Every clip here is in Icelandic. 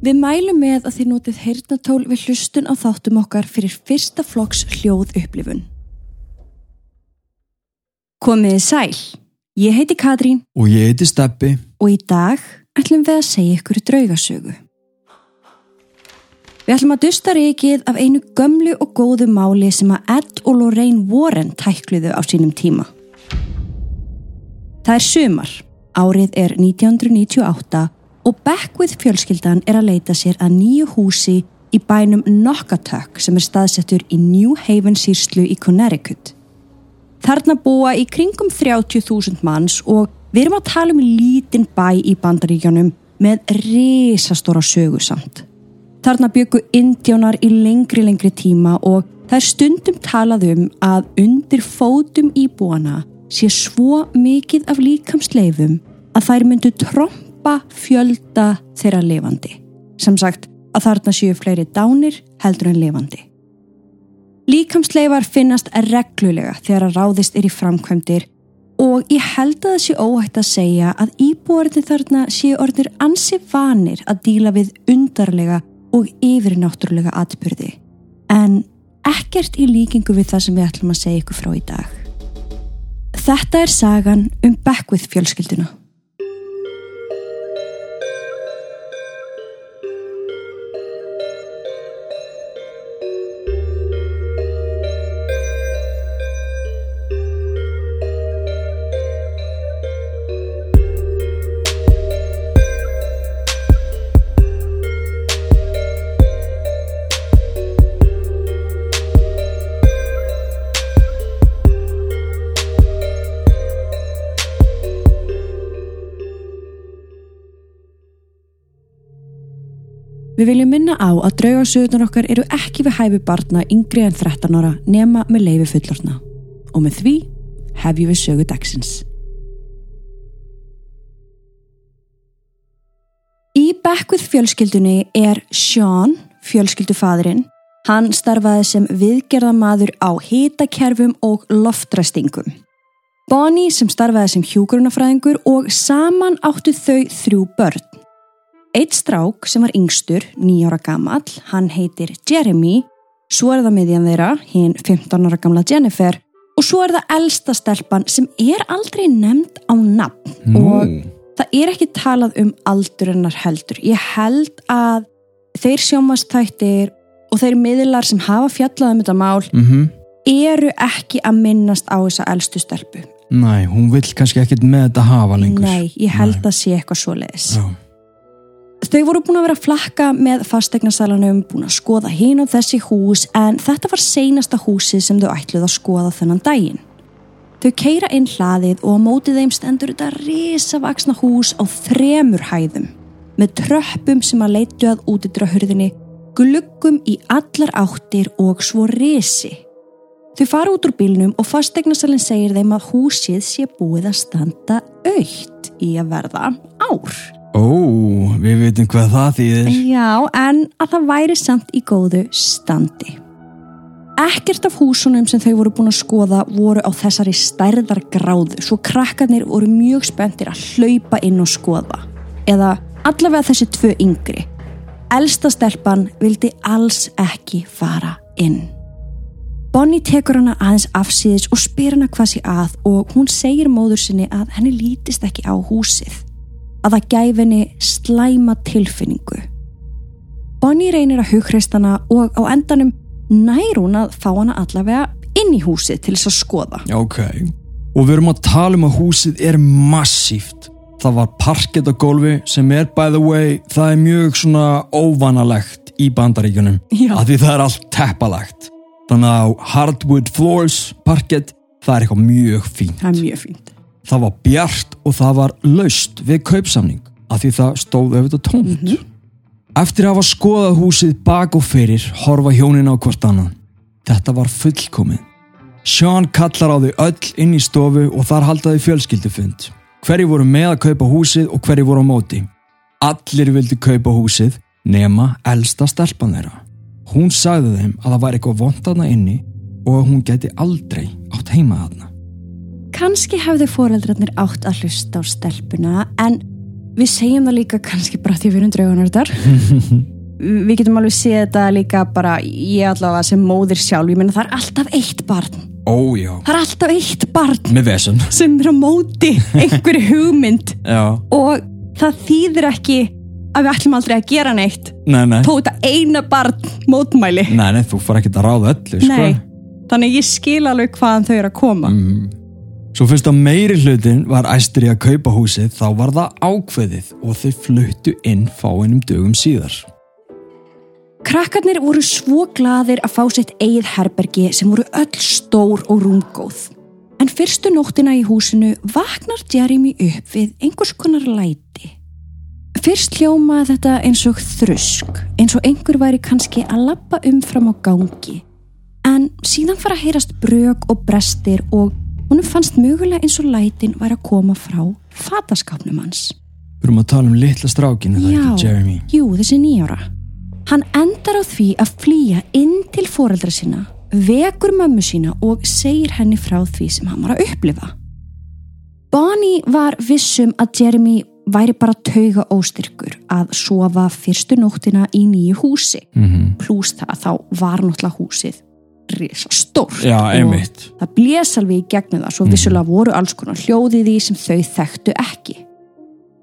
Við mælum með að þið notið heyrnatól við hlustun á þáttum okkar fyrir fyrsta flokks hljóð upplifun. Komiði sæl, ég heiti Katrín Og ég heiti Steppi. og í dag ætlum við að segja ykkur draugasögu. Við ætlum að dusta reikið af einu gömlu og góðu máli sem að Ed og Lorraine Warren tækluðu á sínum tíma. Það er sumar, árið er 1998 og Beckwith fjölskyldan er að leita sér að nýju húsi í bænum Nokkatök sem er staðsettur í New Haven sírslu í Connecticut. Þarna búa í kringum 30.000 manns og við erum að tala um lítinn bæ í bandaríkjónum með risastóra sögu samt. Þarna byggu indjánar í lengri lengri tíma og það er stundum talað um að undir fótum íbúana sé svo mikið af líkamsleifum að þær myndu tromba fjölda þeirra lifandi. Sem sagt að þarna séu fleiri dánir heldur en lifandi. Líkamsleifar finnast reglulega þegar að ráðist er í framkvæmdir og ég held að það sé óhægt að segja að íbúarðin þarna séu orðir ansi vanir að díla við undarlega og yfirnáttúrulega atbyrði. En ekkert í líkingu við það sem við ætlum að segja ykkur frá í dag. Þetta er sagan um Beckwith fjölskylduna. Við viljum minna á að draugarsöðunar okkar eru ekki við hæfi barna yngri en 13 ára nema með leifi fullorna. Og með því hefjum við sögu dagsins. Í Beckwith fjölskyldunni er Sean, fjölskyldufadurinn, hann starfaði sem viðgerðamaður á hitakerfum og loftræstingum. Bonnie sem starfaði sem hjúgrunafræðingur og saman áttu þau þrjú börn. Eitt strák sem var yngstur, nýjára gamall, hann heitir Jeremy, svo er það miðjan þeirra, hinn 15 ára gamla Jennifer og svo er það elsta stelpan sem er aldrei nefnd á nafn og það er ekki talað um aldurinnar heldur. Ég held að þeir sjómastættir og þeir miðlar sem hafa fjallað um þetta mál Mm eru ekki að minnast á þessa elstu stelpu. Næ, hún vill kannski ekkit með þetta hafa lengur. Nei, ég held að sé eitthvað svoleiðis. Já. Þau voru búin að vera flakka með fastegnasalanum, búin að skoða hinn og þessi hús en þetta var seinasta húsið sem þau ætluð að skoða þennan daginn. Þau keira inn hlaðið og á mótið þeim stendur þetta risavaksna hús á þremur hæðum með tröppum sem að leitu að útidra hurðinni, gluggum í allar áttir og svo risi. Þau fara út úr bílnum og fastegnasalinn segir þeim að húsið sé búið að standa aukt í að verða ár. Ó, við veitum hvað það þýðir. Já, en að það væri samt í góðu standi. Ekkert af húsunum sem þau voru búin að skoða voru á þessari stærðar gráðu svo krakkarnir voru mjög spenntir að hlaupa inn og skoða. Eða allavega þessi tvö yngri. Elsta stelpan vildi alls ekki fara inn. Bonnie tekur hana aðeins afsýðis og spyr hana hvað sé að og hún segir móður sinni að henni lítist ekki á húsið. Að það gæfi henni slæma tilfinningu. Bonnie reynir að hugreist hana og á endanum nær hún að fá hana allavega inn í húsið til þess að skoða. Ok. Og við erum að tala um að húsið er massíft. Það var parkett á gólfi sem er, by the way, það er mjög svona óvanalegt í bandaríkunum. Já. Af því það er allt teppalagt. Þannig að hardwood floors, parkett, það er eitthvað mjög fínt. Það er mjög fínt. Það var bjart og það var laust við kaupsamning af því það stóð auðvitað tómt. Eftir að hafa skoðað húsið bak og fyrir horfa hjónin á hvort annan. Þetta var fullkomið. Sean kallar á þau öll inn í stofu og þar haldaði fjölskyldufund. Hverju voru með að kaupa húsið og hverju voru á móti. Allir vildi kaupa húsið nema elsta stelpan þeirra. Hún sagði þeim að það var eitthvað vont aðna inni og að hún geti aldrei átt heima aðna. Kanski hefðu foreldrarnir átt að hlusta á stelpuna en við segjum það líka kannski bara því við erum draugunardar við getum alveg séð þetta líka bara ég allavega sem móðir sjálf. Ég menna það er alltaf eitt barn. Ó, það er alltaf eitt barn sem er á móti einhverju hugmynd. Og það þýðir ekki að við ætlum aldrei að gera neitt. Nei, nei. þetta eina barn mótmæli. Nei, nei, þú far ekki að ráða öllu, sko. Nei, þannig ég skil alveg hvaðan þau eru að koma. Mm. Svo fyrst að meiri hlutin var æstur í að kaupa húsið, þá var það ákveðið og þau fluttu inn fáinum dögum síðar. Krakkarnir voru svo gladir að fá sitt eigið herbergi sem voru öll stór og rúmgóð. En fyrstu nóttina í húsinu vaknar Jeremy upp við einhvers konar læti. Fyrst hljómaði þetta eins og þrusk, eins og einhver væri kannski að lappa umfram á gangi. En síðan fara að heyrast brög og brestir og honum fannst mögulega eins og lætin væri að koma frá fataskapnum hans. Við erum að tala um litla strákinu, það ekki, Jeremy. jú, þessi nýjára. Hann endar á því að flýja inn til foreldra sinna, vekur mömmu sína og segir henni frá því sem hann var að upplifa. Bonnie var vissum að Jeremy væri bara tauga óstyrkur að sofa fyrstu nóttina í nýju húsi. Mm -hmm. Plús það að þá var náttúrulega húsið risa stórt Já, og það blés alveg í gegnum það svo vissulega voru alls konar hljóðið í sem þau þekktu ekki.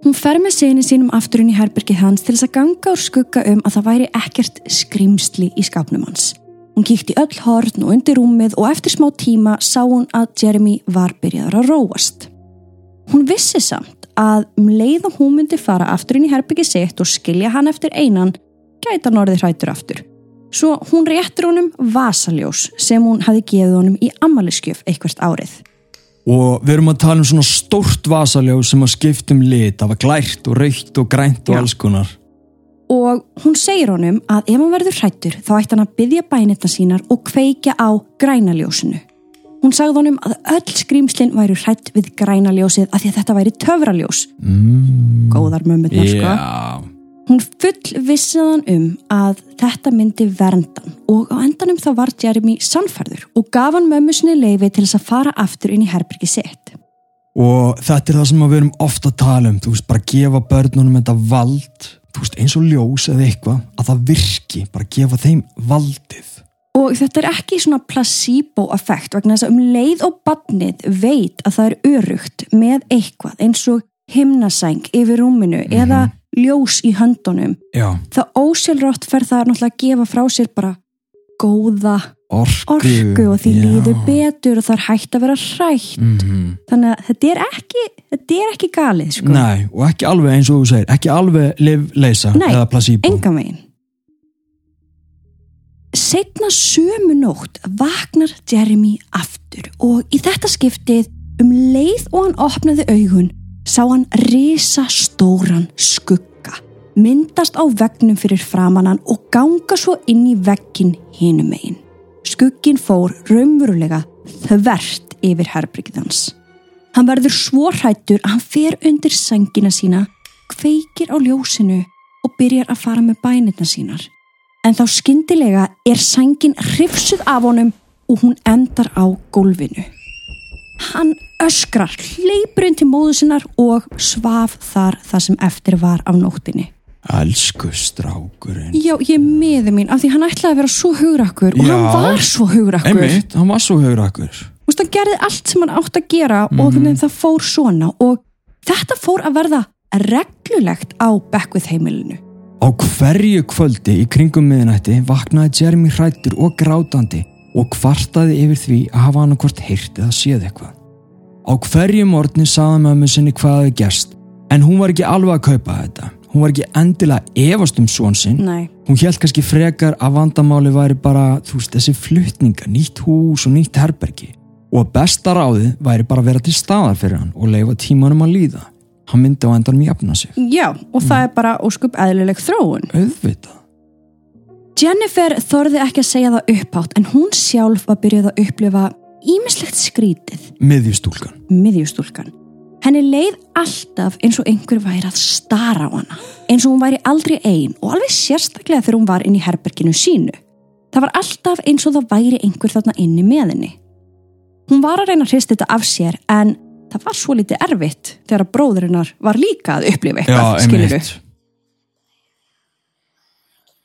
Hún fer með segni sínum aftur inn í herbergið hans til þess að ganga úr skugga um að það væri ekkert skrimsli í skapnum hans. Hún kíkti öll horn og undir rúmið og eftir smá tíma sá hún að Jeremy var byrjaður að róast. Hún vissi samt að um leið og hún myndi fara aftur inn í herbergið sitt og skilja hann eftir einan, gæta hann orðið hrættur aftur. Svo hún réttur honum vasaljós sem hún hafi gefið honum í ammaliskjöf eitthvert árið. Og við erum að tala um svona stórt vasaljó sem að skipta um lit, það var glært og raukt og grænt og Já. alls konar. Og hún segir honum að ef hann verður hrættur þá ætti hann að byggja bænirna sínar og kveikja á grænaljósinu. Hún sagði honum að öll skrýmslinn væru hrætt við grænaljósið af því að þetta væri töfraljós. Mm. Góðar mömmurnar sko. Hún full vissiðan um að þetta myndi verndan og á endanum þá var Jeremy sannfærður og gaf hann mömmu sinni leifi til þess að fara aftur inn í herbyrgi sitt. Og þetta er það sem við erum ofta að tala um, þú veist, bara gefa börnunum þetta vald, þú veist, eins og ljós eða eitthvað, að það virki, bara gefa þeim valdið. Og þetta er ekki svona placebo-effekt vegna þess að um leið og badnið veit að það er örugt með eitthvað eins og himnasæng yfir rúminu eða ljós í höndunum. Já, Það ósjálfrátt fer það náttúrulega að gefa frá sér bara góða orku. orku og því já. líður betur og það er hægt að vera hrætt. Mhm. Þannig að þetta er ekki, þetta er ekki galið sko. Nei, og ekki alveg eins og þú segir, ekki alveg Nei, eða placebo. engan veginn. Setna sömu nótt vaknar Jeremy aftur og í þetta skiptið um leið og hann opnaði augun sá hann risa stóran skugga myndast á veggnum fyrir framannan og ganga svo inn í veggin hinum megin. Skuggin fór raunverulega þvert yfir herbryggið hans. Hann verður svo hrættur að hann fer undir sengina sína, kveikir á ljósinu og byrjar að fara með bænirna sínar. En þá skyndilega er sengin hrifsuð af honum og hún endar á gólfinu. Hann öskrar, hleypur inn til móðu sinnar og svaf þar það sem eftir var af nóttinni. Elsku strákurinn. Já, ég miði mín af því hann ætlaði að vera svo hugrakkur og Já. hann var svo hugrakkur. Einmitt, hann var svo haurakkur. Þú veist, hann gerði allt sem hann átt að gera og Mhm. mm það fór svona og þetta fór að verða reglulegt á Beckwith heimilinu. Á hverju kvöldi í kringum miðnætti vaknaði Jeremy hrættur og grátandi og kvartaði yfir því að hafa hann hvort heyrt eða séð eitthvað. Á hverju morgni saði mömmu sinni hvað hefði gerst en hún var ekki alveg að kaupa þetta. Hún var ekki endilega efast um svon sinn. Nei. Hún held kannski frekar að vandamáli væri bara, þú veist, þessi flutninga, nýtt hús og nýtt herbergi. Og að besta ráðið væri bara að vera til staðar fyrir hann og leifa tímanum að líða. Hann myndi á endanum jafna sig. Já, og það er bara óskup eðlileg þróun. Auðvitað. Jennifer þorði ekki að segja það upphátt en hún sjálf var byrjuð að upplifa ímislegt skrítið, Miðjustúlkan. miðjustúlkan. Henni leið alltaf eins og einhver væri að stara á hana, eins og hún væri aldrei ein og alveg sérstaklega þegar hún var inn í herberginu sínu. Það var alltaf eins og það væri einhver þarna inni með henni. Hún var að reyna að hrista þetta af sér en það var svo litið erfitt þegar bróðurinnar var líka að upplifa eitthvað, skilurðu.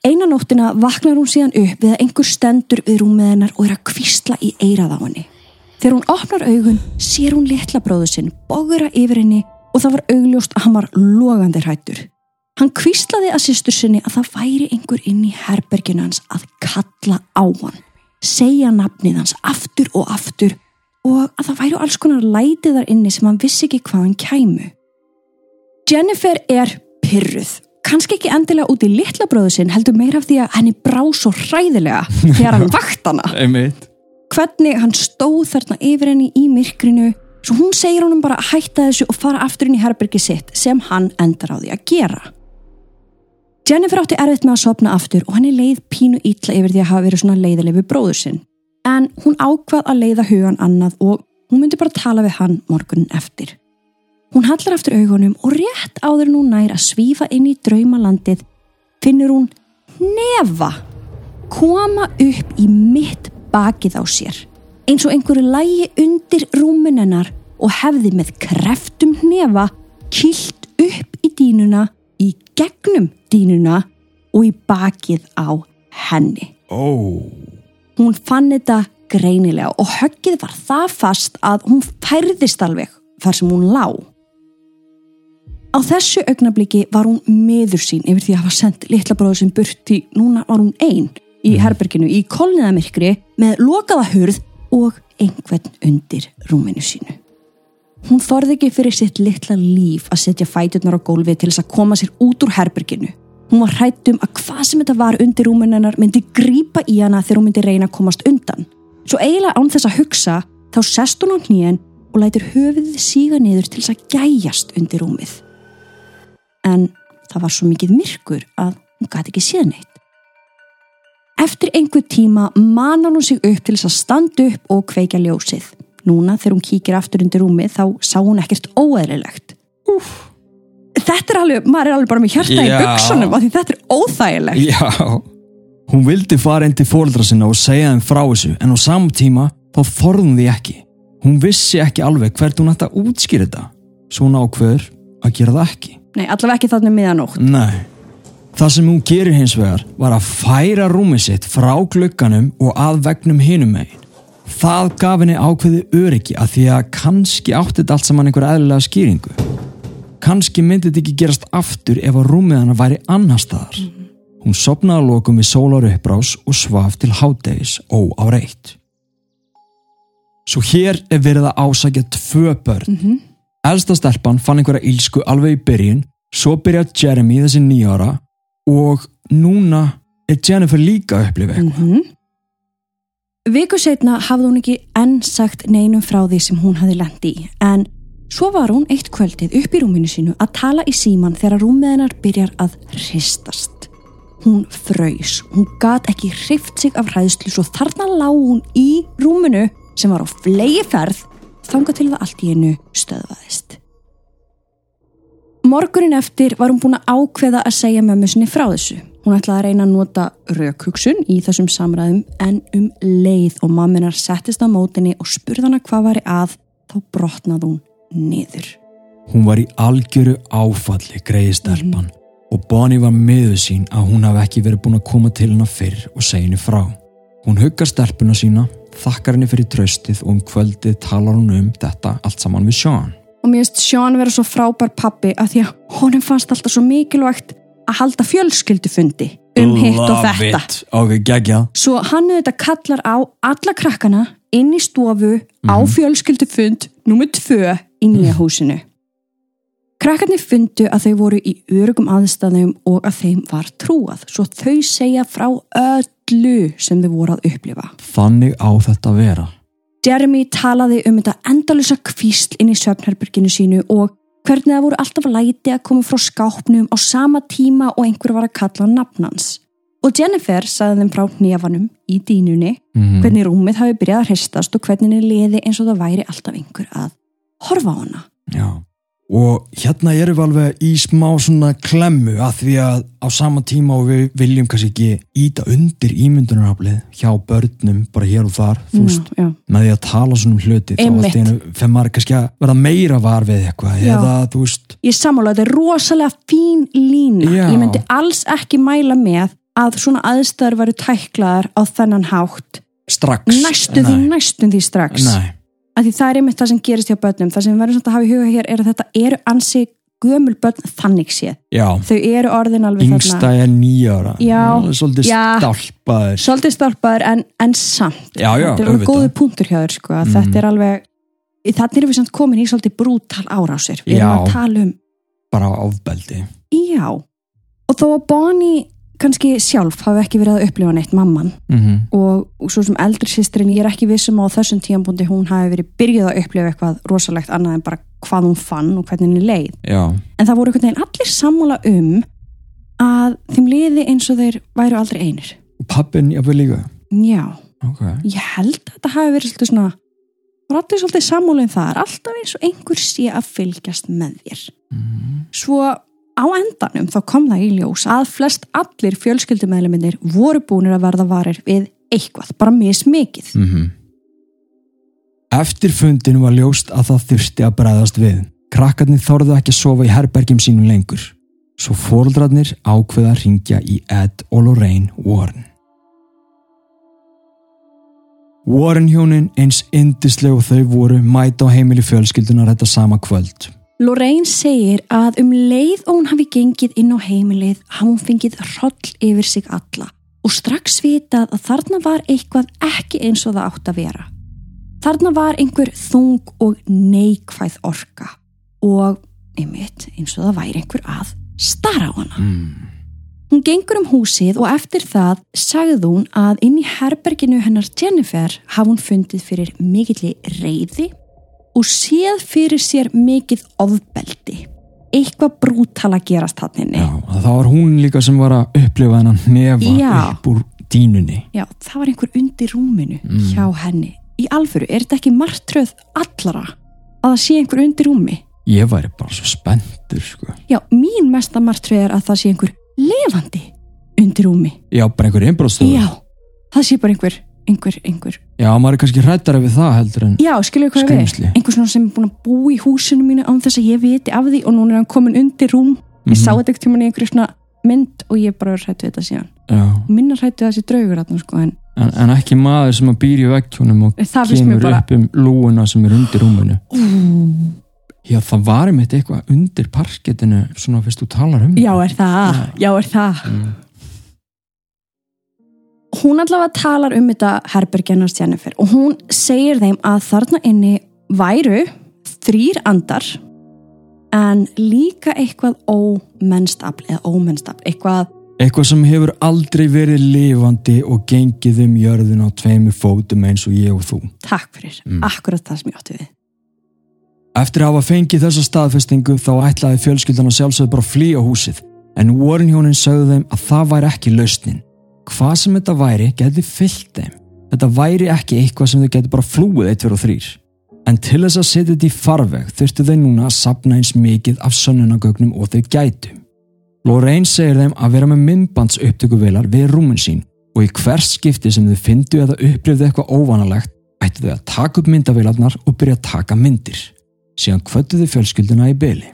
Einmitt. Eina nóttina vaknar hún síðan upp við að einhver stendur við rúmið hennar og er að kvísla í eirað á henni. Þegar hún opnar augun, sér hún litla bróðu sinn, bógura yfir henni og það var augljóst að hann var logandi hrættur. Hann kvíslaði að sýstur sinni að það væri einhver inn í herberginu hans að kalla á hann, segja nafnið hans aftur og aftur og að það væri alls konar lætið þar inni sem hann vissi ekki hvað hann kæmu. Jennifer er pyrruð kannski ekki endilega út í litla bróðu sinn heldur meira af því að henni brá svo hræðilega þegar hann vakt hana. Hvernig hann stóð þarna yfir henni í myrkrinu svo hún segir honum bara að hætta þessu og fara aftur inn í herbergi sitt sem hann endar á því að gera. Jennifer átti erfitt með að sopna aftur og henni leið pínu ítla yfir því að hafa verið svona leiðileg við bróður sinn. En hún ákvað að leiða hugan annað og hún myndi bara tala við hann morgunin eftir Hún hallar aftur augunum og rétt áður en hún nær að svífa inn í draumalandið finnur hún nefa koma upp í mitt bakið á sér eins og einhverju lægi undir rúminennar og hefði með kreftum nefa kilt upp í dínuna í gegnum dínuna og í bakið á henni. Ó. Hún fann þetta greinilega og höggið var það fast að hún færðist alveg þar sem hún lá. Á þessu augnabliki var hún meður sín yfir því að hafa sendt litla bróður sem burti, núna var hún einn í herberginu í kolniðamyrkri með lokaða hurð og einhvern undir rúminu sínu. Hún þorði ekki fyrir sitt litla líf að setja fæturnar á gólfi til þess að koma sér út úr herberginu. Hún var hrættum að hvað sem þetta var undir rúminennar myndi grípa í hana þegar hún myndi reyna að komast undan. Svo eiginlega án þess að hugsa þá sest hún á hnýjan og lætur höfuðið síga niður til þess að gæjast undir rúmið. En það var svo mikið myrkur að hún gæti ekki séð neitt. Eftir einhver tíma manar hún sig upp til þess að standa upp og kveikja ljósið. Núna þegar hún kíkir aftur undir rúmið þá sá hún ekkert óeðrilegt. Úf. Þetta er alveg, maður er alveg bara með hjarta í Já. buksunum af því þetta er óþægilegt. Já. Hún vildi fara inn til fóreldra sinna og segja þeim frá þessu en á saman tíma þá þorðum því ekki. Hún vissi ekki alveg hvert hún ætti að útskýra þetta. Svo hún ákveður að gera það ekki. Nei, allavega ekki þannig miðanótt. Nei. Það sem hún gerir hins vegar var að færa rúmið sitt frá glugganum og að vegnum hinum megin. Það gaf henni ákveði öryggi að því að kannski átti þetta allt saman einhver eðlilega skýringu. Kannski myndi þetta ekki gerast aftur ef að rúmið hana væri annar staðar. Hún sopnaði að lokum við sólar uppbrás og svaf til hádegis ó á reitt. Svo hér er verið að ásækja tvö börn. Elsta stelpan fann einhverja ílsku alveg í byrjun, svo byrjar Jeremy þessi nýjára og núna er Jennifer líka að upplifa eitthvað. Viku setna hafði hún ekki enn sagt neinum frá því sem hún hafði lendi í en svo var hún eitt kvöldið upp í rúminu sínu að tala í síman þegar rúmið hennar byrjar að hristast. Hún fröys, hún gat ekki hrift sig af hræðslu svo þarna lá hún í rúminu sem var á flegi ferð þanga til það allt í hennu stöðvaðist. Morgunin eftir var hún búin að ákveða að segja mömmu sinni frá þessu. Hún ætlaði að reyna að nota raukhugsun í þessum samræðum en um leið og mamminar settist á mótinni og spurði hana hvað væri að þá brotnaði hún niður. Hún var í algjöru áfalli greiði stelpan og Bonnie var miður sín að hún hafi ekki verið búin að koma til hennar fyrr og segja henni frá. Hún huggar stelpuna sína, þakkar henni fyrir tröstið og um kvöldið talar hún um þetta allt saman við Sean. Og mér finnst Sean vera svo frábær pappi að því að honum fannst alltaf svo mikilvægt að halda fjölskyldufundi um hitt og þetta. it. Ok, geggjað. Svo hann auðvitað kallar á alla krakkana inn í stofu á fjölskyldufund nummer tvö í nýja húsinu. Krakkarnir fundu að þau voru í örugum aðstæðum og að þeim var trúað, svo þau segja frá öllu sem þau voru að upplifa. Þannig á þetta að vera. Jeremy talaði um þetta endalusa kvísl inn í söfnherberginu sínu og hvernig það voru alltaf læti að koma frá skápnum á sama tíma og einhver var að kalla nafnans. Og Jennifer sagði þeim frá hnefanum í dínunni, hvernig rúmið hafi byrjað að hristast og hvernig henni liði eins og það væri alltaf einhver að horfa á hana. Já. Og hérna erum við alveg í smá svona klemmu að því að á sama tíma og við viljum kannski ekki íta undir ímyndunaraflið hjá börnum bara hér og þar, þú Já, veist já. með því að tala svona um hluti þá fyrir maður kannski að verða meira var við eitthvað Já. eða veist Ég sammála, þetta er rosalega fín lína. Já. Ég myndi alls ekki mæla með að svona aðstæður varu tæklaðar á þennan hátt. strax Næstu því, næstum því strax. Nei. Af því það er einmitt það sem gerist hjá börnum. Það sem við verðum samt að hafa í huga hér er að þetta eru ansi gömul börn þannig séð. Já, Þau eru orðin alveg þarna. er nýjára Já. svolítið stálpaður Svolítið stálpaður en, en samt. Já, já, þetta er alveg auðvitað. góðu punktur hjá þér sko. Mm. Þetta er alveg, þannig erum við samt komin í svolítið brútal árásir. Við erum að tala um bara á ofbeldi Já, og þó að Bonnie kannski sjálf hafi ekki verið að upplifa neitt mamman mm og, og svo sem eldri sýstrin, ég er ekki vissum á þessum tíambúndi hún hafi verið byrjuð að upplifa eitthvað rosalegt annað en bara hvað hún fann og hvernig henni leið. Já, En það voru einhvern veginn allir sammála um að þeim liði eins og þeir væru aldrei einir. pappin jafnvel líka Já, Ok, ég held að þetta hafi verið svolítið svona var allir svolítið sammála um það alltaf eins og einhver sé að fylgjast með þér. mm. Svo á endanum þá kom það í ljós að flest allir fjölskyldumæðluminir voru búinir að verða varir við eitthvað, bara mismikið. Mm Eftir fundinu var ljóst að það þurfti að bregðast við. Krakkarnir þorðu ekki að sofa í herbergjum sínum lengur. Svo fóreldrarnir ákveða að ringja í Ed og Lorraine Warren. Warren hjónin eins indisleg og þau voru mæta á heimili fjölskyldunar þetta sama kvöld. Lorraine segir að um leið og hún hafi gengið inn á heimilið hafi hún fengið hroll yfir sig alla og strax vitað að þarna var eitthvað ekki eins og það átt að vera. Þarna var einhver þung og neikvæð orka og einmitt eins og það væri einhver að stara á hana. Mm. Hún gengur um húsið og eftir það sagði hún að inn í herberginu hennar Jennifer hafi hún fundið fyrir mikilli reyði og séð fyrir sér mikið ofbeldi. Eitthvað brútal að gerast hann. Já, að það var hún líka sem var að upplifa þennan nefa Já. upp úr dínunni. Já, það var einhver undir rúminu Mm. hjá henni. Í alföru, er þetta ekki martröð allara að það sé einhver undir rúmi? Ég væri bara svo spenntur, sko. Já, mín mesta martröð er að það sé einhver levandi undir rúmi. Já, bara einhver einbróðstofu. Já, það sé bara einhver, einhver, einhver. Já, maður er kannski hrættara við það heldur en Já, við hvað Skrímsli. við einhver svona sem er búin að búa í húsinu mínu án þess að ég viti af því og núna er hann komin undir rúm. Ég Mhm. sá þetta ekkert tímann í einhverju svona mynd og ég bara hrættu þetta síðan. Já, minna hrættu þessi draugur þarna sko en en, en ekki maður sem að býr í vekkjónum og það finnst mér kemur bara upp um lúuna sem er undir rúmunu Ú, Já, það var einmitt eitthvað undir parkettinu svona fyrst þú talar um já er það, já er það. Mm. Hún allavega talar um þetta herbergjannars Jennifer og hún segir þeim að þarna inni væru þrýr andar en líka eitthvað ómennstafl eða ómennstafl, eitthvað Eitthvað sem hefur aldrei verið lifandi og gengið um jörðin á tveimu fótum eins og ég og þú takk fyrir, Mm. akkurat það sem ég átti við Eftir að hafa fengið þessa staðfestingu þá ætlaði fjölskyldan að sjálfsögðu bara að flýja húsið en Warren hjónin sögðu þeim að það væri ekki lausnin. Hvað sem þetta væri geti fyllt þeim. Þetta væri ekki eitthvað sem þau geti bara flúið eitt fyrir og þrýr. En til þess að setja þetta í farveg þurftu þau núna að sapna eins mikið af sönnunagögnum og þau gætu. Lorraine segir þeim að vera með myndbands upptökuvelar við rúmin sín og í hvers skipti sem þau fyndu eða upplifðu eitthvað óvanalegt ættu þau að taka upp myndavélarnar og byrja að taka myndir. Síðan kvöttu þau fjölskylduna í byli.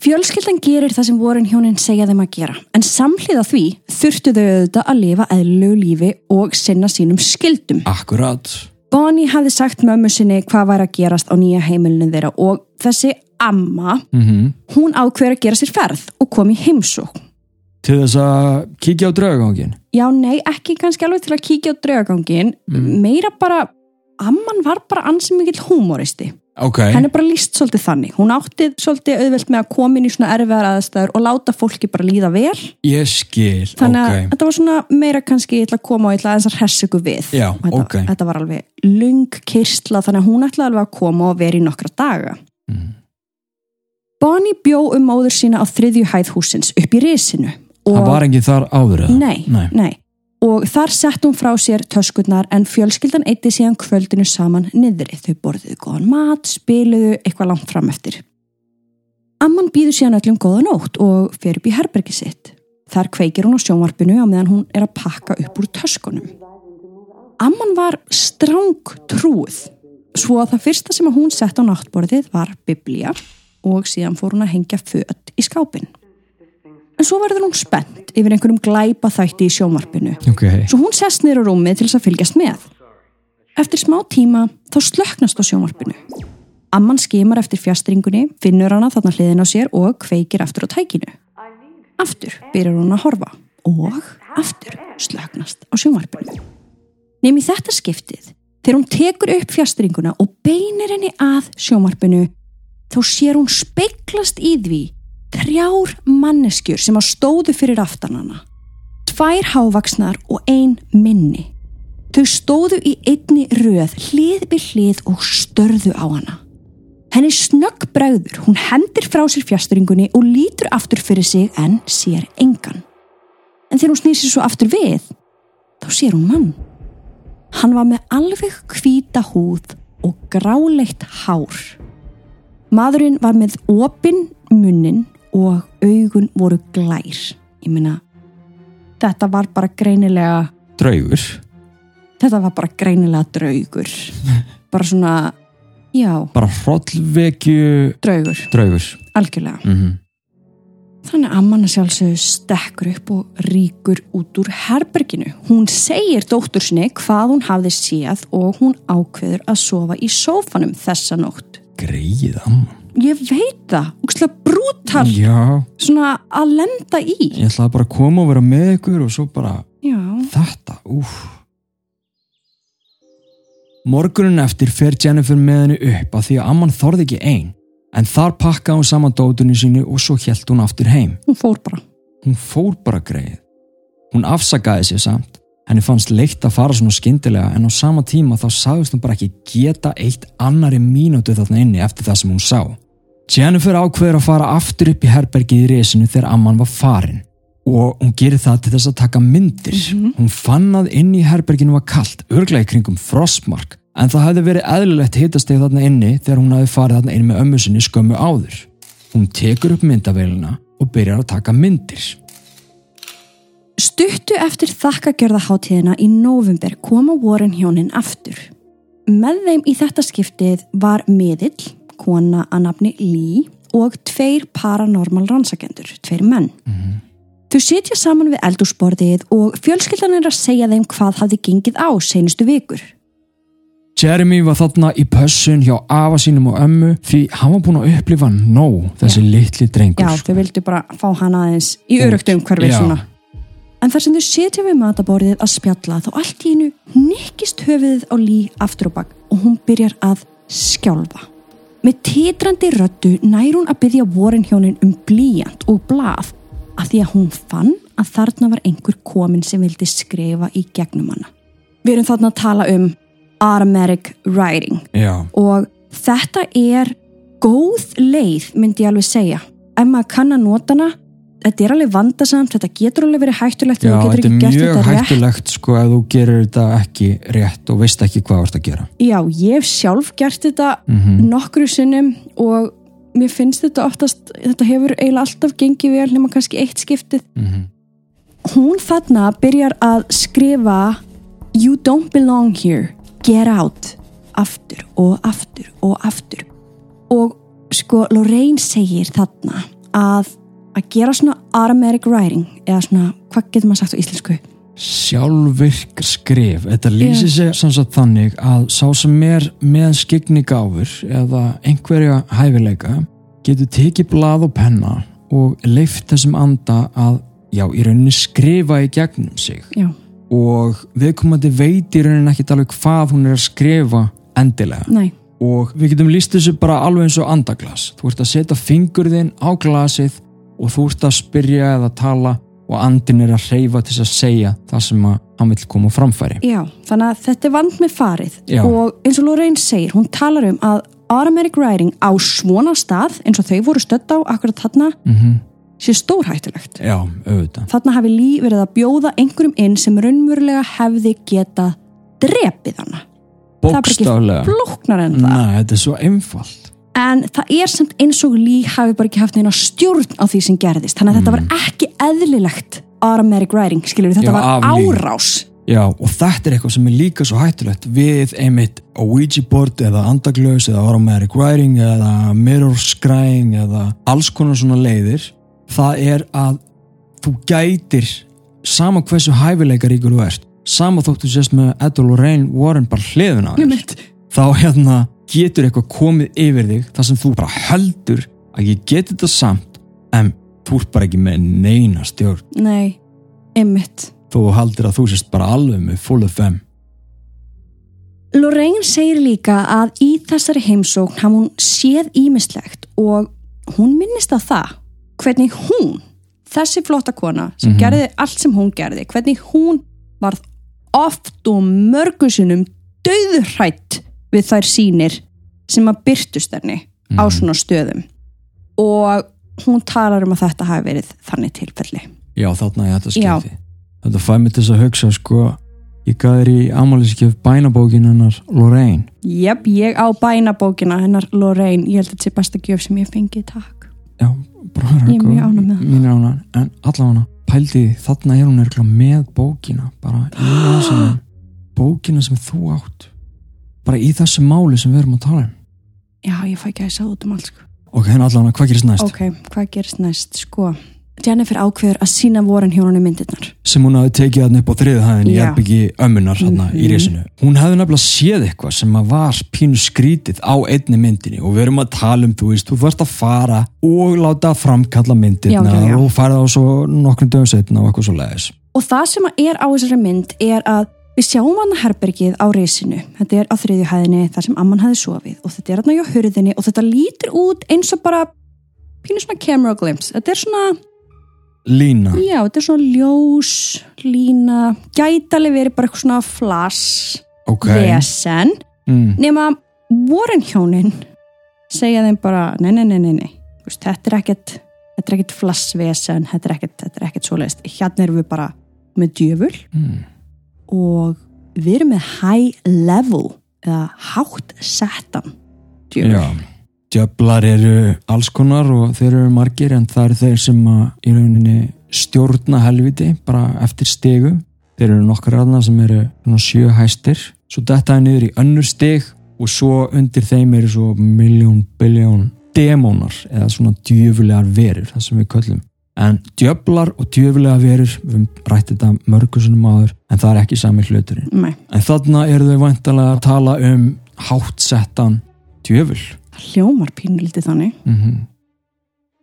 Fjölskyldan gerir það sem vorin hjónin segja þeim að gera, en samhliða því þurftu þau auðvitað að lifa eðlulegu lífi og sinna sínum skildum. Akkurat. Bonnie hafði sagt mömmu sinni hvað væri að gerast á nýja heimilinu þeirra og þessi amma, Mm hún ákveður að gera sér ferð og kom í heimsókn. Til þess að kíkja á draugangin. Já, nei, ekki kannski alveg til að kíkja á draugangin, Mm. meira bara, amman var bara ansi mikill húmóristi. Ok. henni er bara líst svolítið þannig hún átti svolítið auðvelt með að koma inn í svona erfiðar aðstæður og láta fólki bara líða vel Ég skil. þannig að ok. þetta var svona meira kannski ég ætla að koma og ég ætla að hressa ykkur við Já, þetta, ok. þetta var alveg lung kyrsla þannig að hún ætla alveg að koma og vera í nokkra daga Mm. Bonnie bjó um móður sína á þriðju hæð húsins upp í risinu Það var engin þar áður nei, Nei. nei. Og þar sett hún frá sér töskurnar en fjölskyldan eitti síðan kvöldinu saman niðri þau borðuðu góðan mat, spiluðu eitthvað langt fram eftir Amman býður síðan öllum góða nótt og fer upp í herbergi sitt. Þar kveikir hún á sjónvarpinu á meðan hún er að pakka upp úr töskunum. Amman var stráng trúið, svo að það fyrsta sem hún sett á náttborðið var biblía og síðan fór hún að hengja fött í skápin. En svo verður hún spennt yfir einhverjum glæpa þætti í sjónvarpinu. Ok. Svo hún sest á rúmið til þess að fylgjast með. Eftir smá tíma þá slöknast á sjónvarpinu. Amman skimar eftir fjastringunni, finnur hana þarna hliðin á sér og kveikir aftur á tækinu. Aftur byrjar hún að horfa og aftur slöknast á sjónvarpinu. Nefn í þetta skiptið, þegar hún tekur upp fjastringuna og beinir henni að sjónvarpinu, þá sér hún speiklast í því þrjár manneskjur sem að stóðu fyrir aftanana. Tvær hávaksnar og ein minni. Þau stóðu í einni röð hlið við hlið og störðu á hana. Henni snögg bregður, hún hendir frá sér fjasturingunni og lítur aftur fyrir sig en sér engan. En þegar hún snýr sér svo aftur við, þá sér hún mann. Hann var með alveg hvíta húð og gráleitt hár. Maðurinn var með opinn munnin og augun voru glær. Ég meina, þetta var bara greinilega, Draugur. þetta var bara greinilega draugur. Bara svona, já, Bara hrollvekju draugur, draugur. algjörlega. Mm Þannig að amman að sjálfsögðu stekkur upp og ríkur út úr herberginu. Hún segir dóttur sinni hvað hún hafði séð og hún ákveður að sofa í sófanum þessa nótt. Greið amman. Ég veit það, úkslega brútal, Já. svona að lenda í. Ég ætlaði bara að koma og vera með ykkur og svo bara Já, þetta, úf. Morgunin eftir fer Jennifer með henni upp að því að amman þorði ekki ein. En þar pakkaði hún saman dótunni sínu og svo hjælt hún aftur heim. hún fór bara. Hún fór bara greið. Hún afsakaði sér samt. Henni fannst leitt að fara svona skyndilega en á sama tíma þá sagðist hún bara ekki geta eitt annari mínútu þarna inni eftir það sem hún sá. Jennifer ákveður að fara aftur upp í herbergið í resinu þegar amman var farin og hún gerir það til þess að taka myndir. Hún fann að inn í herberginu var kallt, örglega í kringum frostmark en það hefði verið eðlilegt hitasteg þarna inni þegar hún hefði farið þarna inn með ömmu sinni skömmu áður. Hún tekur upp myndavélina og byrjar að taka myndir. Stuttu eftir þakkagjörðaháttíðina í november koma Warren hjónin aftur. Með þeim í þetta skiptið var miðill, kona að nafni Lee og tveir paranormal rannsakendur, tveir menn. Þau sitja saman við eldúsborðið og fjölskyldan er að segja þeim hvað hafði gengið á seinustu vikur. Jeremy var þarna í pössun hjá afa sínum og ömmu því hann var búin að upplifa nóg þessi litli drengur. Já, þau vildu bara fá hana aðeins í örugtum hverfið svona. En þar sem þau sitja við mataborðið að spjalla þá allt í einu nikkist höfuðið á Lee aftur á bak og hún byrjar að skjálfa. Með titrandi röddu nær hún að byggja vorin hjónin um blíjant og blað af því að hún fann að þarna var einhver komin sem vildi skrifa í gegnum hana. Við erum þarna að tala um automatic writing Já, og þetta er góð leið myndi ég alveg segja ef maður kann að nota hana þetta er alveg vandasamt, þetta getur alveg verið hættulegt Já þetta er mjög þetta hættulegt sko ef þú gerir þetta ekki rétt og veist ekki hvað þú ert að gera. já, ég hef sjálf gert þetta Mm nokkru sinnum og mér finnst þetta oftast þetta hefur eiginlega alltaf gengið vel nema kannski eitt skiptið. Mhm. hún þarna byrjar að skrifa you don't belong here, get out. Aftur og aftur og aftur. Og sko Lorraine segir þarna að að gera svona automatic writing eða svona, hvað getur maður sagt á íslensku? Sjálfvirk skrif, þetta lýsir sig sem sagt þannig að sá sem er með skignigáfur eða einhverja hæfileika getur tekið blað og penna og leift þessum anda að já, í rauninni skrifa í gegnum sig. Já, og viðkomandi veit í rauninni ekki alveg hvað hún er að skrifa endilega. Nei, og við getum líst þessu bara alveg eins og andaglas. Þú ert að setja fingurðin á glasið og þú ert að spyrja eða tala og andin er að hreyfa til að segja það sem að hann vil koma framfæri. Já þannig að þetta er vand með farið. Já. og eins og Lorraine segir, hún talar um að automatic writing á svona stað eins og þau voru stödd á akkurat þarna mm sé stórhættulegt. Já, auðvitað. Þarna hafi Lee verið að bjóða einhverjum inn sem raunverulega hefði geta drepið hana. Það er ekki Bókstaflega. flóknar en það. Nei, þetta er svo einfalt en það er samt eins og Lee hafi bara ekki haft neina stjórn á því sem gerðist. Þannig að þetta var ekki eðlilegt automatic writing, skilur þetta Já, var af Lee. árás. Já, og þetta er eitthvað sem er líka svo hættulegt við einmitt Ouija board eða andaglös eða automatic writing eða mirror scrying eða alls konar svona leiðir. Það er að þú gætir sama hversu hæfileikaríkur þú ert sama þóttu sést með Ed og Lorraine Warren bara hliðun á þér. Þá hérna getur eitthvað komið yfir þig þar sem þú bara heldur að ég geti þetta samt en þú ert bara ekki með neina stjórn. Nei, þó þú haldir að þú sést bara alveg með full of them Lorraine segir líka að í þessari heimsókn hafði hún séð ímislegt og hún minnist að það. Hvernig hún, þessi flotta kona sem Mhm. gerði allt sem hún gerði hvernig hún var oft og mörgusunum döðhrætt við þær sínir sem að byrtust henni á svona stöðum. Og hún talar um að þetta hafi verið þannig tilfelli. Já, þarna ég þetta Já. skilti Þetta fæ mig til þess að hugsa sko ég þér í amáliskef bænabókin hennar Lorraine. Jöp, ég á bænabókina hennar Lorraine, ég held að þetta sé besta gjöf sem ég fengið takk Já, bara Ég er mjög ánægð með það. Mín er ánægð, en allavega pældi þarna er hún örgulega með bókina bara í þessu bókina sem þú átt bara í þessu máli sem við erum að tala um Já, ég fæ ekki að segja út um allt sko. Ok, en allavega, hvað gerist næst? Ok, hvað gerist næst? Sko, Jennifer ákveður að sína voran hjónunum myndirnar. sem hún hafi tekið hann upp á þriðu hæðin í erbyggi ömmunar hann í Mhm. resinu. Hún hefði nefnilega séð eitthvað sem var pínu skrítið á einni myndinni og við erum að tala um, þú veist, þú þarfst að fara og láta framkalla myndirna Já, já, já. og fara á svo nokkrum dögum setna og eitthvað svo leiðis. Og það sem er á þessari mynd er að við sjáum hann herbergið á resinu. Þetta er á þriðju hæðinni þar sem amman hefði sofið og þetta er hann á hurðinni og þetta lítur út eins og bara pínu svona camera glimpse. Þetta er svona, Lína, já, þetta er svona ljós, lína, gætali verið bara eitthvað svona flass, ok. vesen. Mm. nema Warren hjónin segja þeim bara nei, nei, nei, nei, nei. Þú Veist, þetta er ekkert þetta er ekkert flassvesen þetta er ekkert, þetta er ekkert svoleiðist hérna erum við bara með djöful Mm. Og við erum með high level eða hátt settan djöful Já, djöflar eru alls konar og þeir eru margir en það eru þeir sem í rauninni stjórna helviti bara eftir stegu. Þeir eru nokkar aðna sem eru sjö hæstir. Svo detta er niður í önnur steg og svo undir þeim eru svo miljón, biljón demónar eða svona djöfulegar verur, það sem við köllum. En djöflar og djöfulegar verur, við höfum rætt þetta mörgusunum áður, en það er ekki sami hluturinn. Nei, En þarna eru þau vantalega að tala um háttsettan djöful. það hljómar pínulítið þannig Mm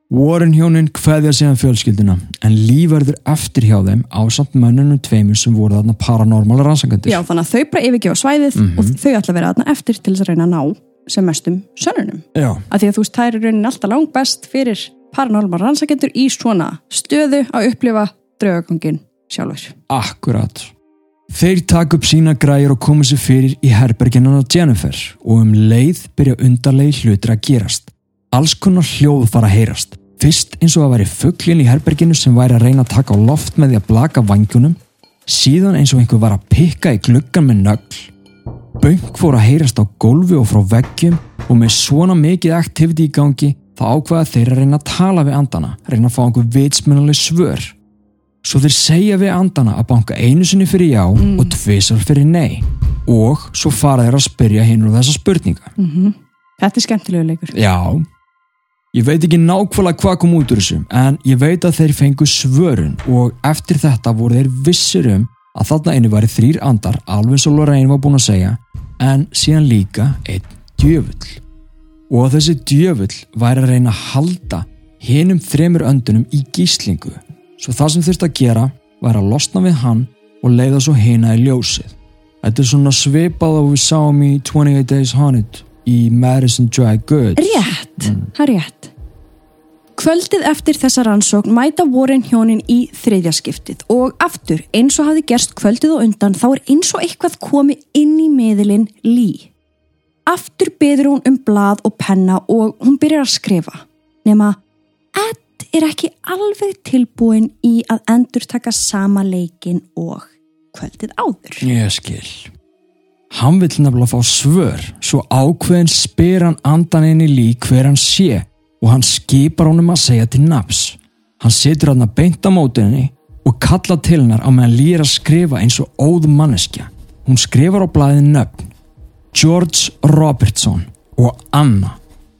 Warren hjónin kveðja síðan fjölskylduna en lífverður eftir hjá þeim á samt mönnunum tveimur sem voru þarna paranormala rannsakandir. Já, þannig að þau bara yfirgefa svæðið Mhm. og þau ætla að vera þarna eftir til þess að reyna að ná sem mestum sönnunum Já. að því að þú veist, það er í rauninni alltaf langt best fyrir paranormal rannsakendur í svona stöðu að upplifa draugagangin sjálfur. Akkurat. Þeir taka upp sína græjur og koma sér fyrir í herberginan á Jennifer og um leið byrja undarlegi hlutir að gerast. Alls konar hljóð fara að heyrast. Fyrst eins og að væri fugglin í herberginu sem væri að reyna að taka á loft með því að blaka vangjunum. Síðan eins og einhver var að pikka í gluggan með nögl. Bönk fór að heyrast á gólfi og frá veggjum og með svona mikið aktiviti í gangi þá ákvaða þeir að reyna að tala við andana, reyna að fá einhver vitsmunaleg svör. Svo þeir segja við andana að banka einu sinni fyrir já og tvisar fyrir nei og svo fara þeir að spyrja hinn úr þessa spurninga. Þetta er skemmtilegu leikur. Já, ég veit ekki nákvæmlega hvað kom út úr þessu en ég veit að þeir fengu svörun og eftir þetta voru þeir vissir um að þarna einu væri þrýr andar alveg svo Lorraine var búin að segja en síðan líka einn djöfull og að þessi djöfull væri að reyna að halda hinum þremur öndunum í gíslingu. Svo það sem þurfti að gera væri að losna við hann og leiða svo hina í ljósið. Þetta er svona svipað og við sáum í 28 Days Haunted í Madison Dry Goods. Rétt, það er rétt. Kvöldið eftir þessa rannsókn mæta vorin hjónin í þriðja skiptið. Og aftur eins og hafði gerst kvöldið og undan þá er eins og eitthvað komið inn í meðilinn lí. Aftur beður hún um blað og penna og hún byrjar að skrifa. Nema, Ed er ekki alveg tilbúin í að endur taka sama leikin og kvöldið áður. Ég skil Hann vill nefnilega fá svör, svo ákveðin spyr hann andan inn í lík hver hann sé og hann skipar honum að segja til nafs. Hann situr hann að beinta mótinni og kalla til hennar á meðan lýr að skrifa eins og óð manneskja. Hún skrifar á blæðin nöfn. George Robertson og Anna.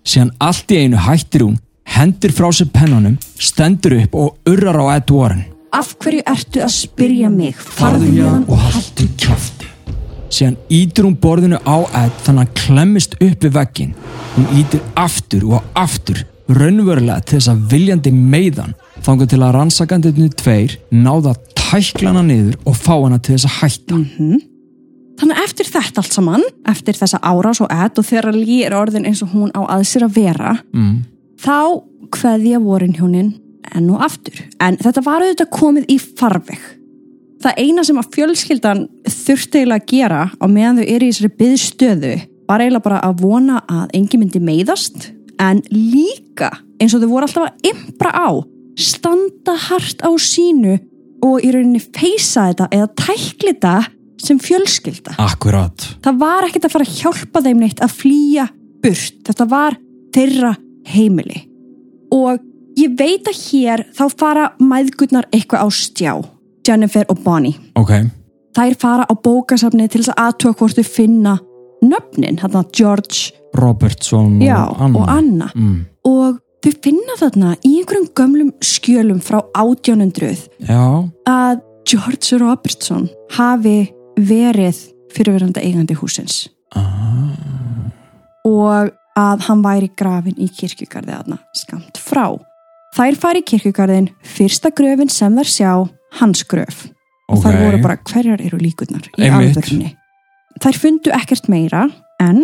Síðan allt í einu hættir hún, hendir frá sér pennanum, stendur upp og urrar á Ed Warren. Af hverju ertu að spyrja mig? Farðu hérna og haldu kjafti. Síðan ítir hún borðinu á Ed þannig að hann klemmist upp við veggin. Hún ítir aftur og aftur, raunverulega til þess að viljandi meiðan, þangar til að rannsakandinu tveir náða tæklana niður og fá hana til þess að hætta. Þannig eftir þetta allt saman, eftir þessa árás og edd og þegar Lee er orðin eins og hún á aðsir að vera, Mm. þá kveðja vorin hjónin enn og aftur. En þetta var auðvitað komið í farveg. Það eina sem að fjölskyldan þurfti eiginlega að gera á meðan þau eru í þessari byðstöðu var eiginlega bara að vona að engin myndi meiðast en líka eins og þau voru alltaf að impra á standa hart á sínu og í rauninni feysa þetta eða tækli þetta sem fjölskylda. Akkurat. Það var ekkert að fara að hjálpa þeim neitt að flýja burt. Þetta var þeirra heimili. Og ég veit að hér þá fara mæðgurnar eitthvað á stjá. Jennifer og Bonnie. Ok. Þær fara á bókasafni til þess að aðtöða hvort þau finna nöfnin. Þarna George Robertson já, og Anna. og Anna. Mm. Og þau finna þarna í einhverjum gömlum skjölum frá 1800 Já, að George Robertson hafi verið fyrirverandi eigandi húsins. ah, og að hann væri grafin í kirkjugarði aðna skamt frá. Þær fari kirkjugarðin, fyrsta gröfin sem þær sjá, hans gröf. Og ok. þær voru bara hverjar eru líkurnar í alvörunni. Þær fundu ekkert meira, en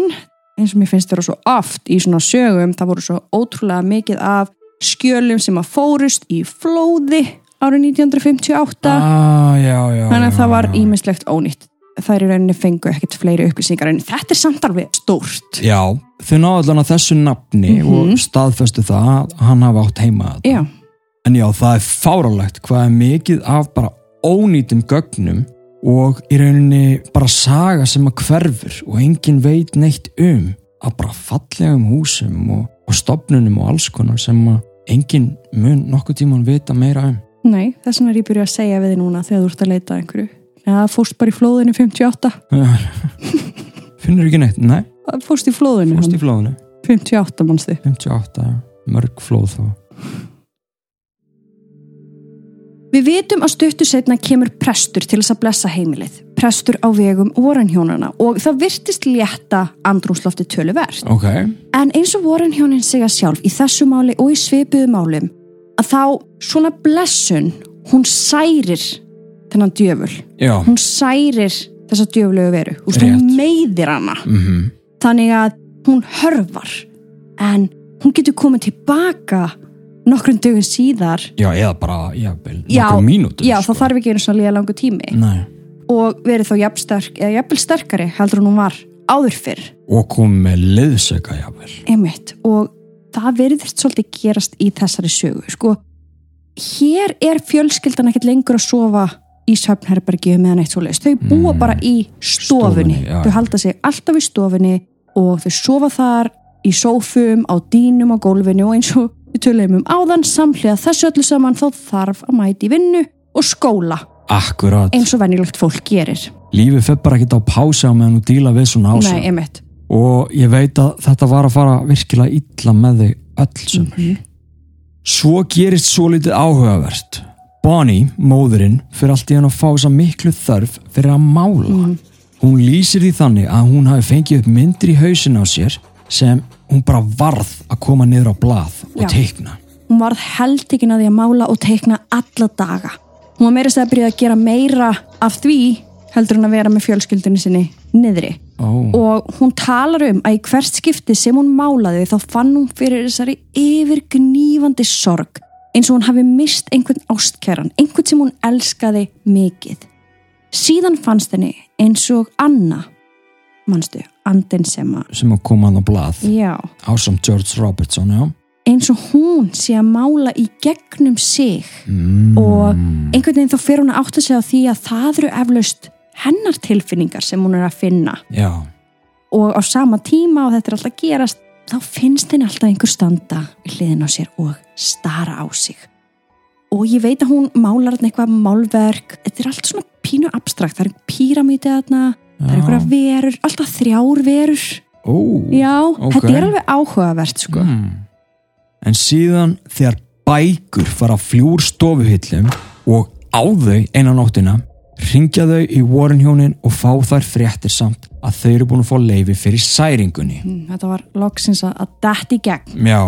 eins og mér finnst vera svo oft í svona sögum, það voru svo ótrúlega mikið af skjölum sem að fórust í flóði árið 1958. Ah, já, já. Þannig að já, það var ímislegt ónýtt. Þær í rauninni fengu ekkert fleiri upplýsingar en þetta er samt alveg stórt. Já, þau náðu allan að þessu nafni Mhm. og staðfestu það að hann hafi átt heima þetta. Já, En já, það er fárálegt hvað er mikið af bara ónýtum gögnum og í rauninni bara saga sem að hverfur og engin veit neitt um að bara fallegum húsum og, og stopnunum og alls konar sem að engin mun nokkuð tíman vita meira um. Nei, þess vegna er ég byrjuð að segja við þið núna þegar þú ert að leita einhverju. Það fórst bara í flóðinu 58. Finnur ekki neitt? Nei, Fórst í flóðinu. fórst í flóðinu. 58 mannstu. 58, já. mörg flóð þá. Við vitum að stuttu setna kemur prestur til þess að blessa heimilið. Prestur á vegum voranhjónana og það virtist létta andrúmslofti töluvert. Ok, En eins og voranhjónin segja sjálf í þessu máli og í svipuðu málum að þá svona blessun, hún særir þennan djöful. já. Hún særir þessa djöfulegu veru. Úst, hún meiðir hana. Mm Þannig að hún hörfar. En hún getur komið tilbaka nokkrum dögum síðar. Já, eða bara, Já, nokkur mínútur. Já, það þarf ekki einu svona líða langu tími. Nei. Og verið þá jafn sterk, eða jafnvel sterkari heldur hún var áður fyrr. Og komið með liðsöka, jafnvel. Og það veriðist svolítið gerast í þessari sögu. Sko, hér er fjölskyldan ekkert lengur að sofa í söfnherbergju meðan eitt svoleiðis. Þau búa Mm. bara í stofunni. Stofunni, já, þau halda sig alltaf í stofunni og þau sofa þar í sófum, á dýnum, á gólfinu og eins og við töluðum um áðan samhliða þessu öllu saman þá þarf að mæti vinnu og skóla Akkurat. eins og venjulegt fólk gerir. Lífið fer bara ekkert á pása á meðan þú díla við svona ása. Nei, emitt. Og ég veit að þetta var að fara virkilega illa með þig öll sem. Mhm. Svo gerist svo litið áhugavert. Bonnie, móðurinn, fyrir allt í hann að fá þess að miklu þörf fyrir að mála. Mhm. Hún lýsir því þannig að hún hafi fengið upp myndir í hausin á sér sem hún bara varð að koma niður á blað og Já. teikna. Hún varð heldikinn að því að mála og teikna alla daga. Hún var meira segja að byrja að gera meira af því heldur hún að vera með fjölskyldunni sinni niðri. Ó, Og hún talar um að í hvert skipti sem hún málaði þá fann hún fyrir þessari yfirgnífandi sorg eins og hún hafi mist einhvern ástkæran, einhvern sem hún elskaði mikið. Síðan fannst henni eins og Anna, manstu, andin sem að, sem að koma hann á blað já, ásamt George Robertson, já. eins og hún sé að mála í gegnum sig Mm. og einhvern veginn þá fer hún að átta sig á því að það eru eflaust hennar tilfinningar sem hún er að finna. Já, og á sama tíma og þetta er alltaf gerast þá finnst henni alltaf einhver standa við hliðin á sér og stara á sig. Og ég veit að hún málar eitthvað málverk. Þetta er allt svona pínu abstrakt. Það er píramítið þarna, það er einhverja verur alltaf þrjár verur. Ó já, ok. þetta er alveg áhugavert sko. Mm. en síðan þegar bækur fara fljúr stofuhillum og á þau einan nóttina ringja þau í Warren hjónin og fá þær fréttir samt að þau eru búin að fá leifi fyrir særingunni. Mm, þetta var loksins að dætt í gegn. Já,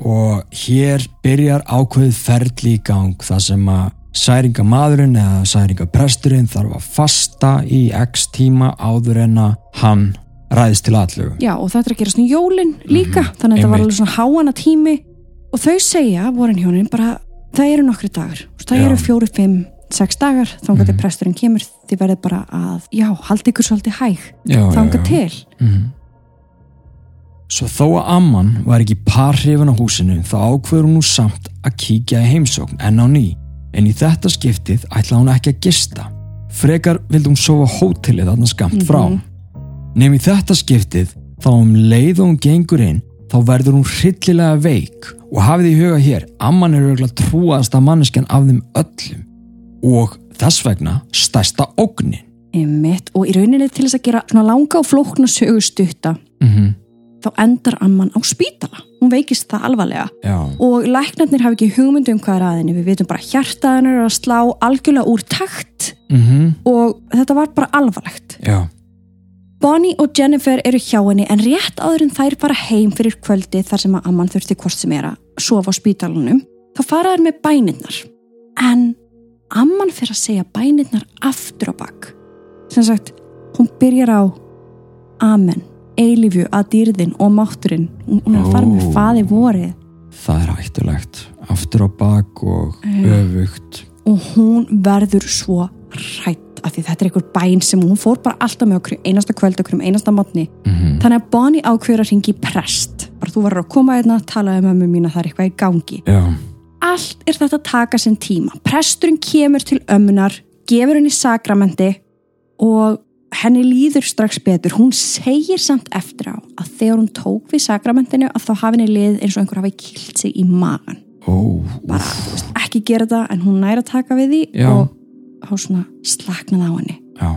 og hér byrjar ákveðið ferli í gang þar sem að særingamadurinn eða særingapresturinn þarf að fasta í x tíma áður en að hann ræðist til allögu. já, og þetta er að gera svona jólin líka þannig að þetta var alveg svona háana tími. Og þau segja, vorin hjónin bara það eru nokkri dagar, það Já. eru fjóri, fimm, sex dagar þangað til presturinn kemur, þið verðið bara að já, haldi ykkur svolítið hæg Já, þangað til. Mhm. Svo þó að amman var ekki parhrifin á húsinu þá ákveður hún nú samt að kíkja í heimsókn enn á ný. En í þetta skiptið ætla hún ekki að gista. Frekar vildi hún sofa hótelið þarna skamt frá. Nefn í þetta skiptið þá um leið og hún gengur inn þá verður hún hryllilega veik. Og hafið í huga hér, amman er auðvitað trúaðasta manneskjan af þeim öllum og þess vegna stærsta ógnin. Einmitt, og í rauninni til þess að gera svona langa og flókna sögustutta Mm þá endar amman á spítala. Hún veikist það alvarlega. Já, og læknarnir hafi ekki hugmyndu um hvað er aðinni við vitum bara hjartaðinur er að slá algjörlega úr takt. Mm og þetta var bara alvarlegt. Já, Bonnie og Jennifer eru hjá henni en rétt áður en þær fara heim fyrir kvöldi þar sem að amman þurfti hvort sem er að sofa á spítalunum þá fara þær með bænirnar. En amman fyrir að segja bænirnar aftur á bak. Sem sagt, hún byrjar á Amen, eilífju að dýrðin og mátturinn. Hún er að fara með faði vorið. Það er hættulegt. Aftur á bak og öfugt. og hún verður svo hrætt af því þetta er einhver bæn sem hún fór bara alltaf með okkur einasta kvöld okkur um einasta mótni Mm þannig að Bonnie ákveður að ringi prest. Bara þú verður að koma hérna, talaði með mömmu mín að það er eitthvað í gangi. Já, allt er þetta að taka sinn tíma. Presturinn kemur til ömmunar gefur henni sakramenti og henni líður strax betur. Hún segir samt eftir á að þegar hún tók við sakramentinu að þá hafi henni lið eins og einhver hafi kilt sig í magan ó, bara, þú veist, ekki gera þetta en hún næri að taka við því Já. og þá svona slaknaði á henni. Já.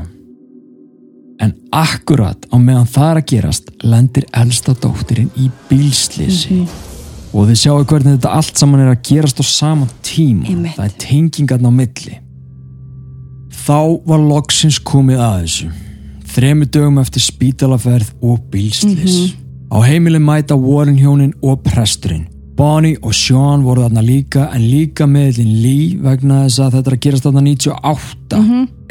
En akkurat á meðan það er að gerast lendir elsta dóttirinn í bílslýsi og þið sjáu hvernig þetta allt saman er að gerast á sama tíma. Einmitt. Það er tengingarn á milli. Þá var loksins komið að þessu. Þremu dögum eftir spítalaferð og bílslýs. Á heimili mæta Warren hjónin og presturinn. Bonnie og Sean voru þarna líka en líka meðlinn Lee vegna þess að þetta er að gerast þarna 98.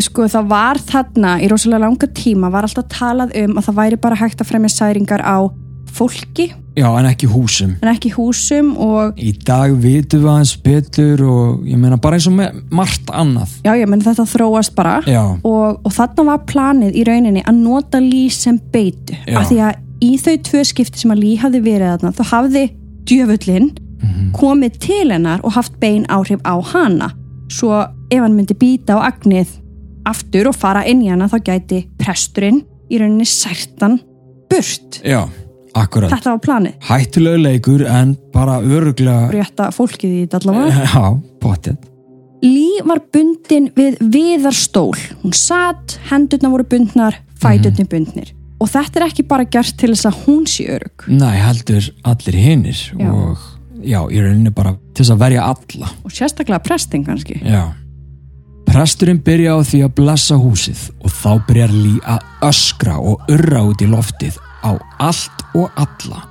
sko það var þarna í rosalega langa tíma var alltaf talað um að það væri bara hægt að fremja særingar á fólki Já, en ekki húsum. en ekki húsum og Í dag vitum við aðeins betur og ég meina bara eins og margt annað. já, já, menn þetta þróast bara og, og þarna var planið í rauninni að nota Lý sem beitu Já. af því að í þau tvö skipti sem að Lý hafði verið þarna þá hafði djöfullin komið til hennar og haft bein áhrif á hana svo ef hann myndi býta á agnið aftur og fara inn í hana þá gæti presturinn í rauninni særtan burt já, akkurat. þetta var planið Hættulegu leikur en bara öruglega... rétta fólkið í allavega Já, potið. Lý var bundin við viðarstól. Hún satt, hendurna voru bundnar, fæturni bundnir. Og þetta er ekki bara gert til þess að hún sé örug. Næ, heldur allir hinnir og já, í rauninni bara til þess að verja alla. Og sérstaklega prestin kannski. Já. Presturinn byrja á því að blessa húsið og þá byrjar Lí að öskra og urra út í loftið á allt og alla.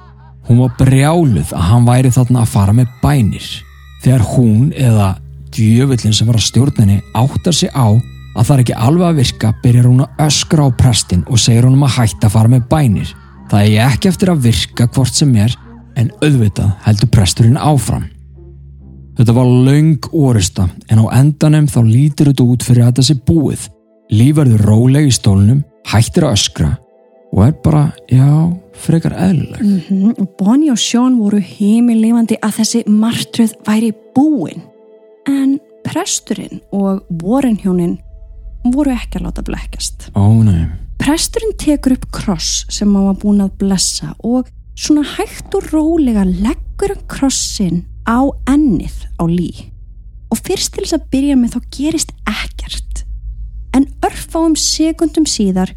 Hún var brjáluð að hann væri þarna að fara með bænir. Þegar hún eða djöfullin sem var að stjórninni áttar sig á að það er ekki alveg að virka byrjar hún að öskra á prestin og segir hún um að hætta að fara með bænir. Það er ekki eftir að virka hvort sem er en auðvitað heldur presturinn áfram. Þetta var laung orista en á endanum þá lítur þetta út fyrir að þetta sé búið. Líf verður róleg í stólnum, hættir að öskra og er bara, já, frekar eðlileg. Mm Og Bonnie og Sean voru heimilifandi að þessi martröð væri búin. En presturinn og Warren hjónin voru ekki að láta blekkjast. Ó nei. Presturinn tekur upp kross sem hann var búin að blessa og svona hægt og rólega leggur hann krossin á ennið á lí. Og fyrst til þess að byrja með þá gerist ekkert. En örfáum sekundum síðar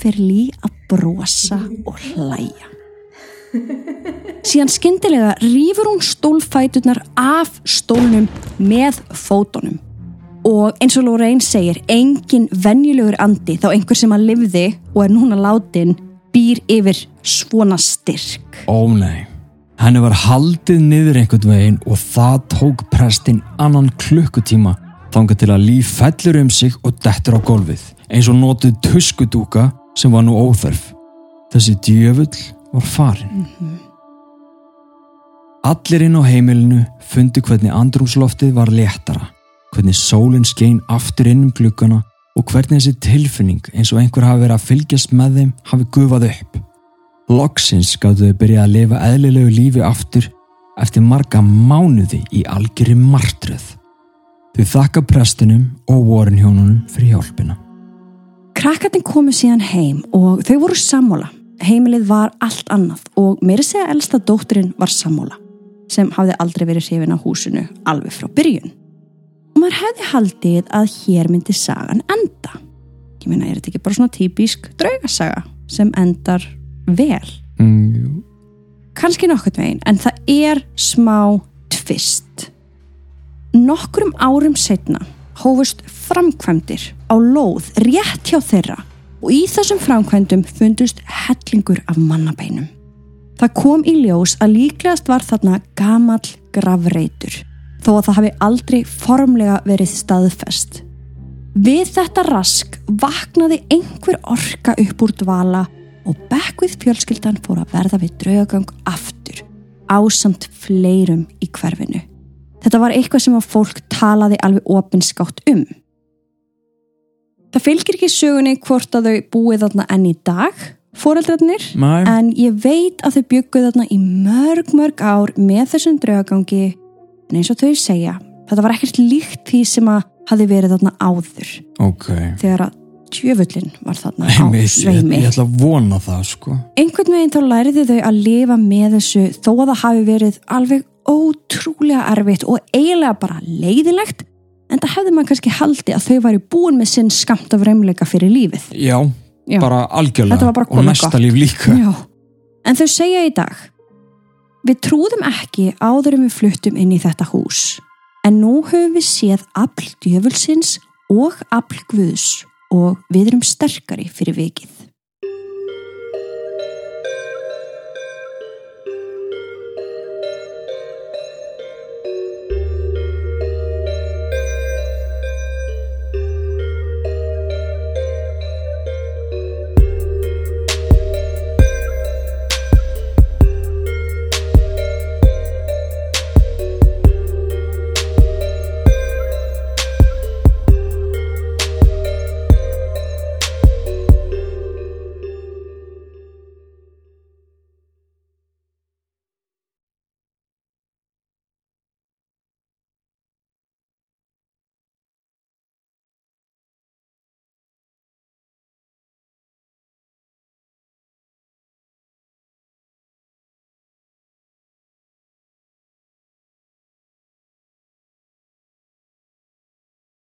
fyrir lí að brosa og hlæja. Síðan skyndilega rýfur hún stólfæturnar af stólnum með fótonum. Og eins og Lorraine segir, engin venjulegur andi þá einhver sem að livði og er núna látin býr yfir svona styrk. Ó nei. Henni var haldið niður einhvern veginn og það tók prestinn annan klukkutíma þangað til að líf fellur um sig og dettur á gólfið eins og notuð tuskudúka sem var nú óþörf. Þessi djöfull var farin. Allir inn á heimilinu fundi hvernig andrumsloftið var léttara, hvernig sólinn skein aftur inn um glukkana og hvernig þessi tilfinning eins og einhver hafi verið að fylgjast með þeim hafi gufað upp. Loksins gáttu þau byrja að lifa eðlilegu lífi aftur eftir marga mánuði í algjörri martröð. Þau þakka prestinum og vorin hjónunum fyrir hjálpina. Krakkarnir komu síðan heim og þau voru sammála. Heimilið var allt annað og meiri segja elsta dótturinn var sammála sem hafði aldrei verið hrifin á húsinu alveg frá byrjun. Og maður hefði haldið að hér myndi sagan enda. Ég meina, er þetta ekki bara svona típisk draugasaga sem endar vel? Mm, kannski nokkurt veginn, en það er smá tvist. Nokkrum árum setna hófust framkvæmdir á lóð rétt hjá þeirra og í þessum framkvæmdum fundust hellingur af mannabeinum. Það kom í ljós að líklegast var þarna gamall gravreitur þó að það hafi aldrei formlega verið staðfest. Við þetta rask vaknaði einhver orka upp úr dvala og Beckwith fjölskyldan fór að verða við draugagang aftur, ásamt fleirum í hverfinu. Þetta var eitthvað sem að fólk talaði alveg opinskátt um. Það fylgir ekki sögunni hvort að þau búið þarna enn í dag, foreldrarnir, en ég veit að þau bygguð þarna í mörg, mörg ár með þessum draugagangi, en eins og þau segja, þetta var ekkert líkt því sem að hafi verið þarna áður, ok. þegar að djöfullin var þarna á Einmitt, ég, sveimi. ég ætla að vona það sko. einhvern veginn þá læriði þau að lifa með þessu þó að það hafi verið alveg ótrúlega erfitt og eiginlega bara leiðilegt en það hefði maður kannski haldið að þau væri búin með sinn skamt af reymleika fyrir lífið. Já, Já. bara algjörlega bara og næsta líf líka. Já. En þau segja í dag Við trúðum ekki áður en við fluttum inn í þetta hús en nú höfum við séð afl djöfulsins og afl guðs og við erum sterkari fyrir vikið.